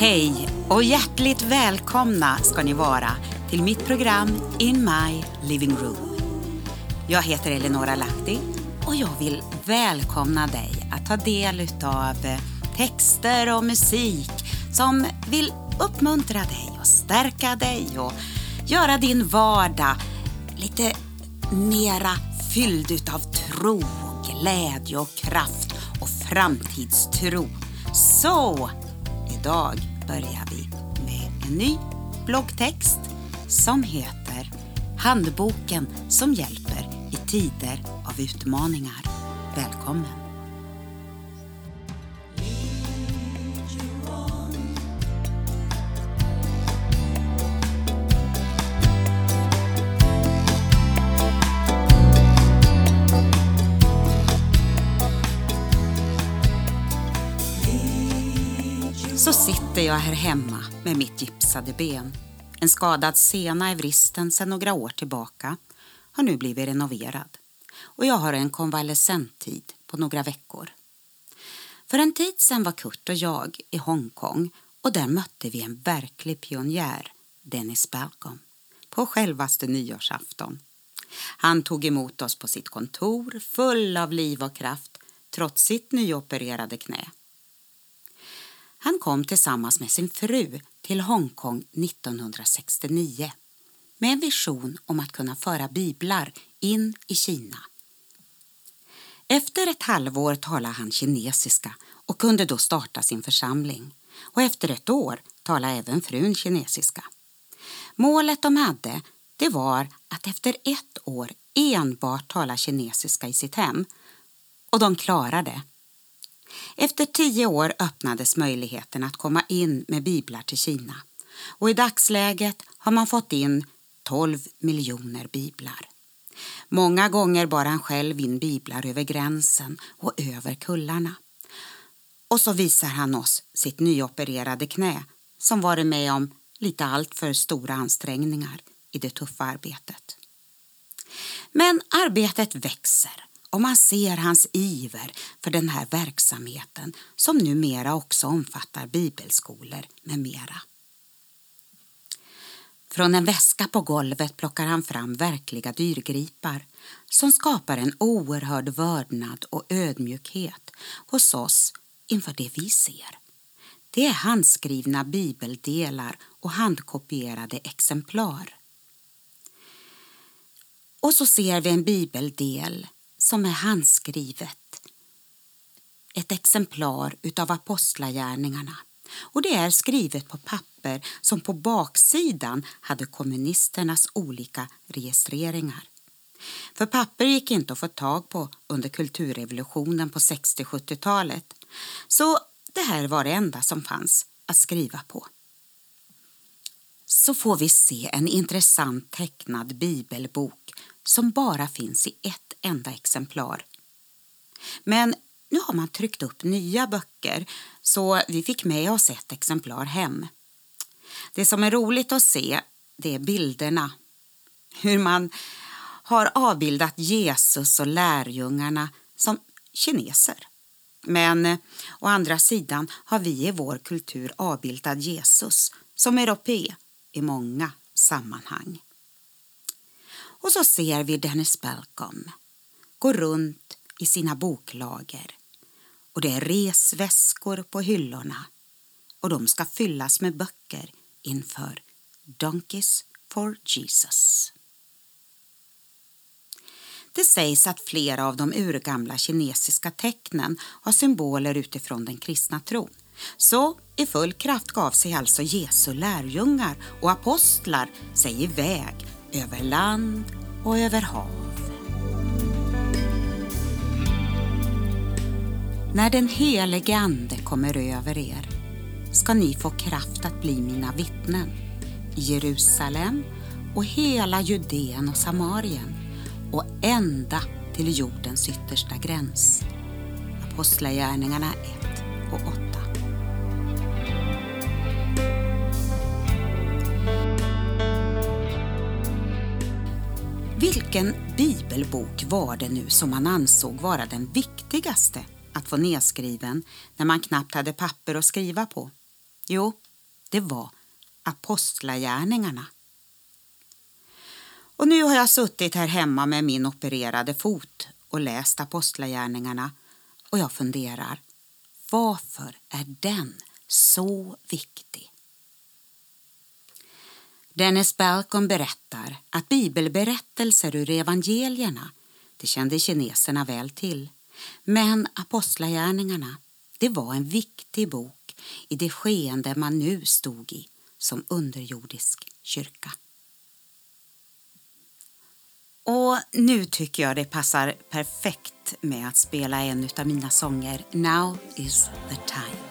Hej och hjärtligt välkomna ska ni vara till mitt program In My Living Room. Jag heter Eleonora Lahti och jag vill välkomna dig att ta del av texter och musik som vill uppmuntra dig och stärka dig och göra din vardag lite mera fylld utav tro, glädje och kraft och framtidstro. Så, idag börjar vi med en ny bloggtext som heter Handboken som hjälper i tider av utmaningar. Välkommen! Sitter jag här hemma med mitt gipsade ben. En skadad sena i vristen sedan några år tillbaka har nu blivit renoverad och jag har en konvalescenttid på några veckor. För en tid sedan var Kurt och jag i Hongkong och där mötte vi en verklig pionjär, Dennis Balcom, på självaste nyårsafton. Han tog emot oss på sitt kontor full av liv och kraft trots sitt nyopererade knä. Han kom tillsammans med sin fru till Hongkong 1969 med en vision om att kunna föra biblar in i Kina. Efter ett halvår talade han kinesiska och kunde då starta sin församling. Och efter ett år talade även frun kinesiska. Målet de hade det var att efter ett år enbart tala kinesiska i sitt hem. Och de klarade det. Efter tio år öppnades möjligheten att komma in med biblar till Kina och i dagsläget har man fått in 12 miljoner biblar. Många gånger bar han själv in biblar över gränsen och över kullarna. Och så visar han oss sitt nyopererade knä som varit med om lite alltför stora ansträngningar i det tuffa arbetet. Men arbetet växer och man ser hans iver för den här verksamheten som numera också omfattar bibelskolor med mera. Från en väska på golvet plockar han fram verkliga dyrgripar som skapar en oerhörd vördnad och ödmjukhet hos oss inför det vi ser. Det är handskrivna bibeldelar och handkopierade exemplar. Och så ser vi en bibeldel som är handskrivet. Ett exemplar utav Apostlagärningarna. Och det är skrivet på papper som på baksidan hade kommunisternas olika registreringar. För papper gick inte att få tag på under kulturrevolutionen på 60-70-talet. Så det här var det enda som fanns att skriva på. Så får vi se en intressant tecknad bibelbok som bara finns i ett enda exemplar. Men nu har man tryckt upp nya böcker så vi fick med oss ett exemplar hem. Det som är roligt att se det är bilderna. Hur man har avbildat Jesus och lärjungarna som kineser. Men å andra sidan har vi i vår kultur avbildat Jesus som europe i många sammanhang. Och så ser vi Dennis Balcom går runt i sina boklager och det är resväskor på hyllorna och de ska fyllas med böcker inför Donkeys for Jesus. Det sägs att flera av de urgamla kinesiska tecknen har symboler utifrån den kristna tron. Så i full kraft gav sig alltså Jesu lärjungar och apostlar sig iväg över land och över hav. När den helige Ande kommer över er ska ni få kraft att bli mina vittnen i Jerusalem och hela Judeen och Samarien och ända till jordens yttersta gräns. Apostlagärningarna 1 och 8. Vilken bibelbok var det nu som man ansåg vara den viktigaste att få nedskriven när man knappt hade papper att skriva på? Jo, det var apostlagärningarna. Och nu har jag suttit här hemma med min opererade fot och läst apostlagärningarna och jag funderar, varför är den så viktig? Dennis Balcom berättar att bibelberättelser ur evangelierna, det kände kineserna väl till. Men Apostlagärningarna, det var en viktig bok i det skeende man nu stod i som underjordisk kyrka. Och nu tycker jag det passar perfekt med att spela en av mina sånger Now is the time.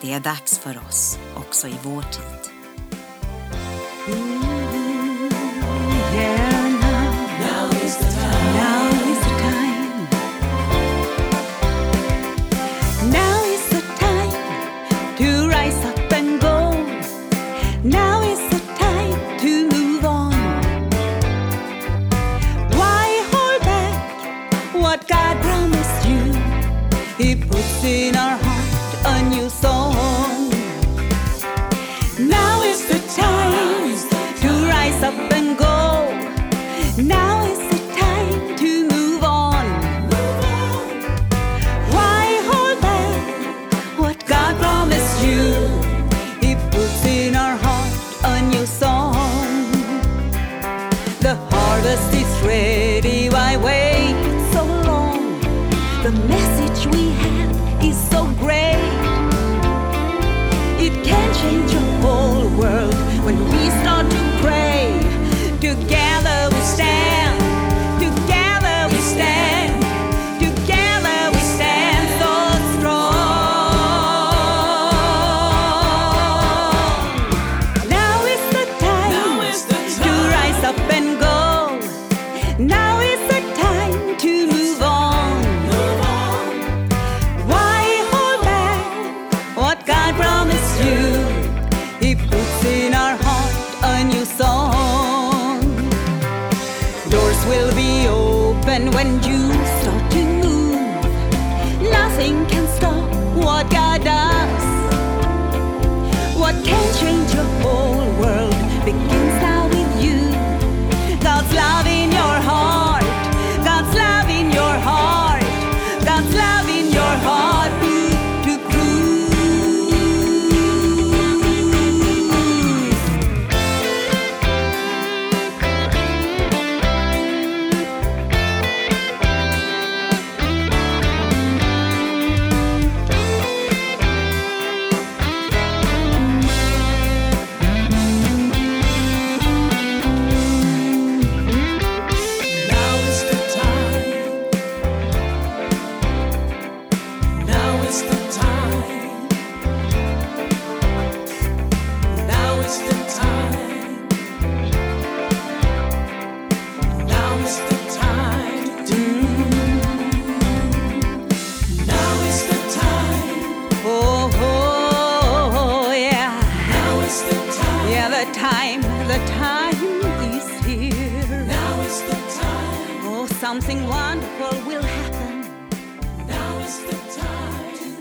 Det är dags för oss också i vår tid. new song. Doors will be open when you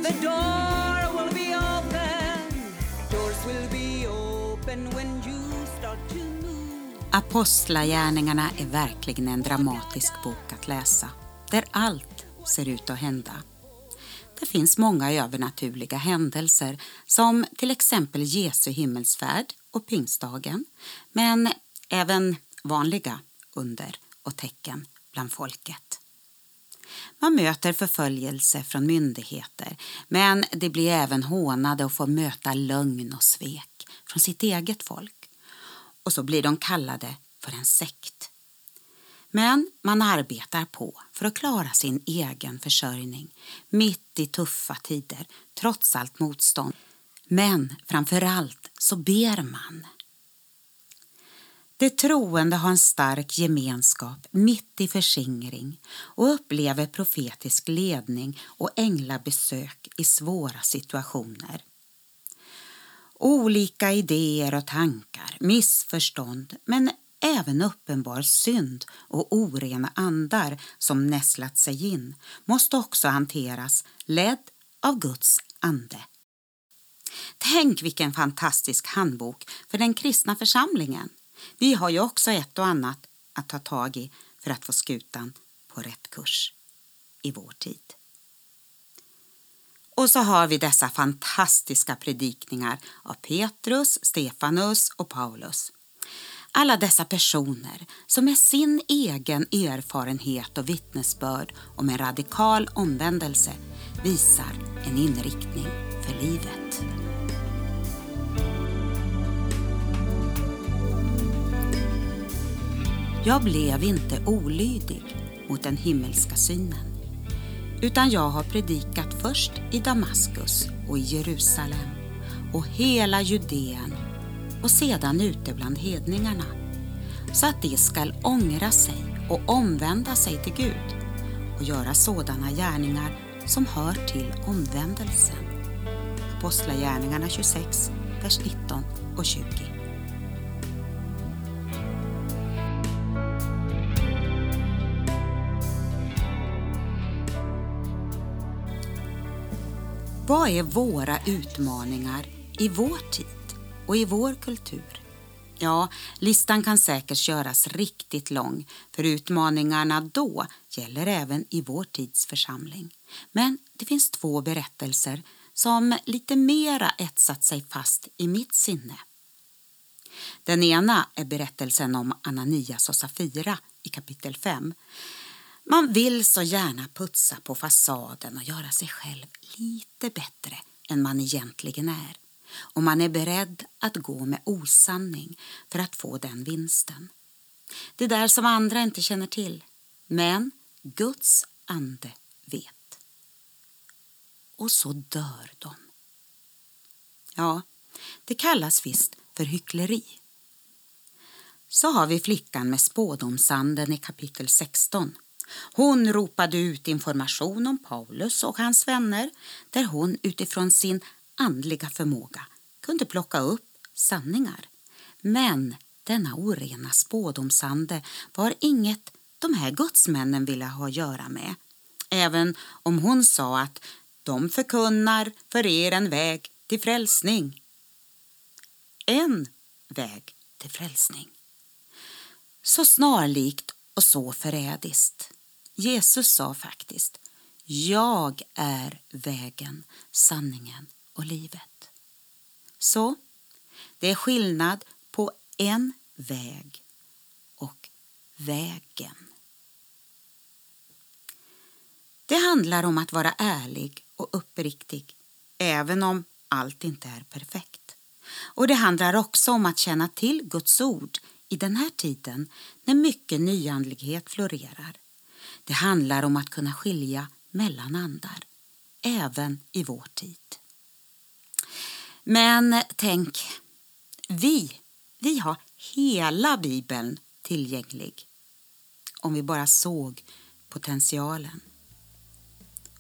The door will be open. Doors will be open when you start to move. Apostlagärningarna är verkligen en dramatisk bok att läsa, där allt ser ut att hända. Det finns många övernaturliga händelser som till exempel Jesu himmelsfärd och pingstdagen, men även vanliga under och tecken bland folket. Man möter förföljelse från myndigheter men det blir även hånade och får möta lögn och svek från sitt eget folk. Och så blir de kallade för en sekt. Men man arbetar på för att klara sin egen försörjning mitt i tuffa tider, trots allt motstånd. Men framför allt så ber man. De troende har en stark gemenskap mitt i förskingring och upplever profetisk ledning och änglabesök i svåra situationer. Olika idéer och tankar, missförstånd men även uppenbar synd och orena andar som nästlat sig in måste också hanteras ledd av Guds ande. Tänk vilken fantastisk handbok för den kristna församlingen. Vi har ju också ett och annat att ta tag i för att få skutan på rätt kurs i vår tid. Och så har vi dessa fantastiska predikningar av Petrus, Stefanus och Paulus. Alla dessa personer som med sin egen erfarenhet och vittnesbörd om en radikal omvändelse visar en inriktning för livet. Jag blev inte olydig mot den himmelska synen utan jag har predikat först i Damaskus och i Jerusalem och hela Judeen och sedan ute bland hedningarna så att de skall ångra sig och omvända sig till Gud och göra sådana gärningar som hör till omvändelsen. Apostlagärningarna 26, vers 19 och 20. Vad är våra utmaningar i vår tid och i vår kultur? Ja, listan kan säkert göras riktigt lång för utmaningarna då gäller även i vår tids församling. Men det finns två berättelser som lite mera etsat sig fast i mitt sinne. Den ena är berättelsen om Ananias och Safira i kapitel 5. Man vill så gärna putsa på fasaden och göra sig själv lite bättre än man egentligen är och man är beredd att gå med osanning för att få den vinsten. Det där som andra inte känner till, men Guds ande vet. Och så dör de. Ja, det kallas visst för hyckleri. Så har vi flickan med spådomsanden i kapitel 16 hon ropade ut information om Paulus och hans vänner där hon utifrån sin andliga förmåga kunde plocka upp sanningar. Men denna orena spådomsande var inget de här gudsmännen ville ha att göra med. Även om hon sa att de förkunnar för er en väg till frälsning. En väg till frälsning. Så snarlikt och så förrädiskt. Jesus sa faktiskt Jag är vägen, sanningen och livet. Så det är skillnad på en väg och vägen. Det handlar om att vara ärlig och uppriktig, även om allt inte är perfekt. Och det handlar också om att känna till Guds ord i den här tiden när mycket nyandlighet florerar. Det handlar om att kunna skilja mellan andar, även i vår tid. Men tänk, vi, vi har hela Bibeln tillgänglig om vi bara såg potentialen.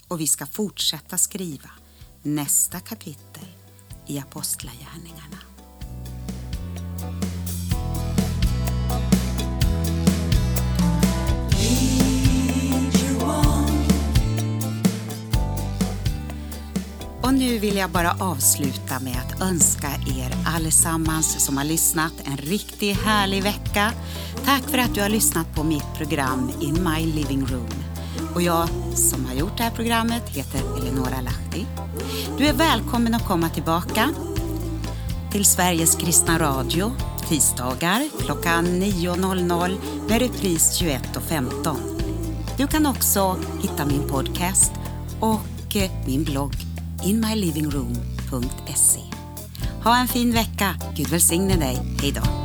Och vi ska fortsätta skriva nästa kapitel i Apostlagärningarna. Och nu vill jag bara avsluta med att önska er allesammans som har lyssnat en riktigt härlig vecka. Tack för att du har lyssnat på mitt program In My Living Room. Och jag som har gjort det här programmet heter Eleonora Lahti. Du är välkommen att komma tillbaka till Sveriges kristna radio tisdagar klockan 9.00 med repris 21.15. Du kan också hitta min podcast och min blogg inmylivingroom.se. Ha en fin vecka. Gud välsigne dig. Hej då.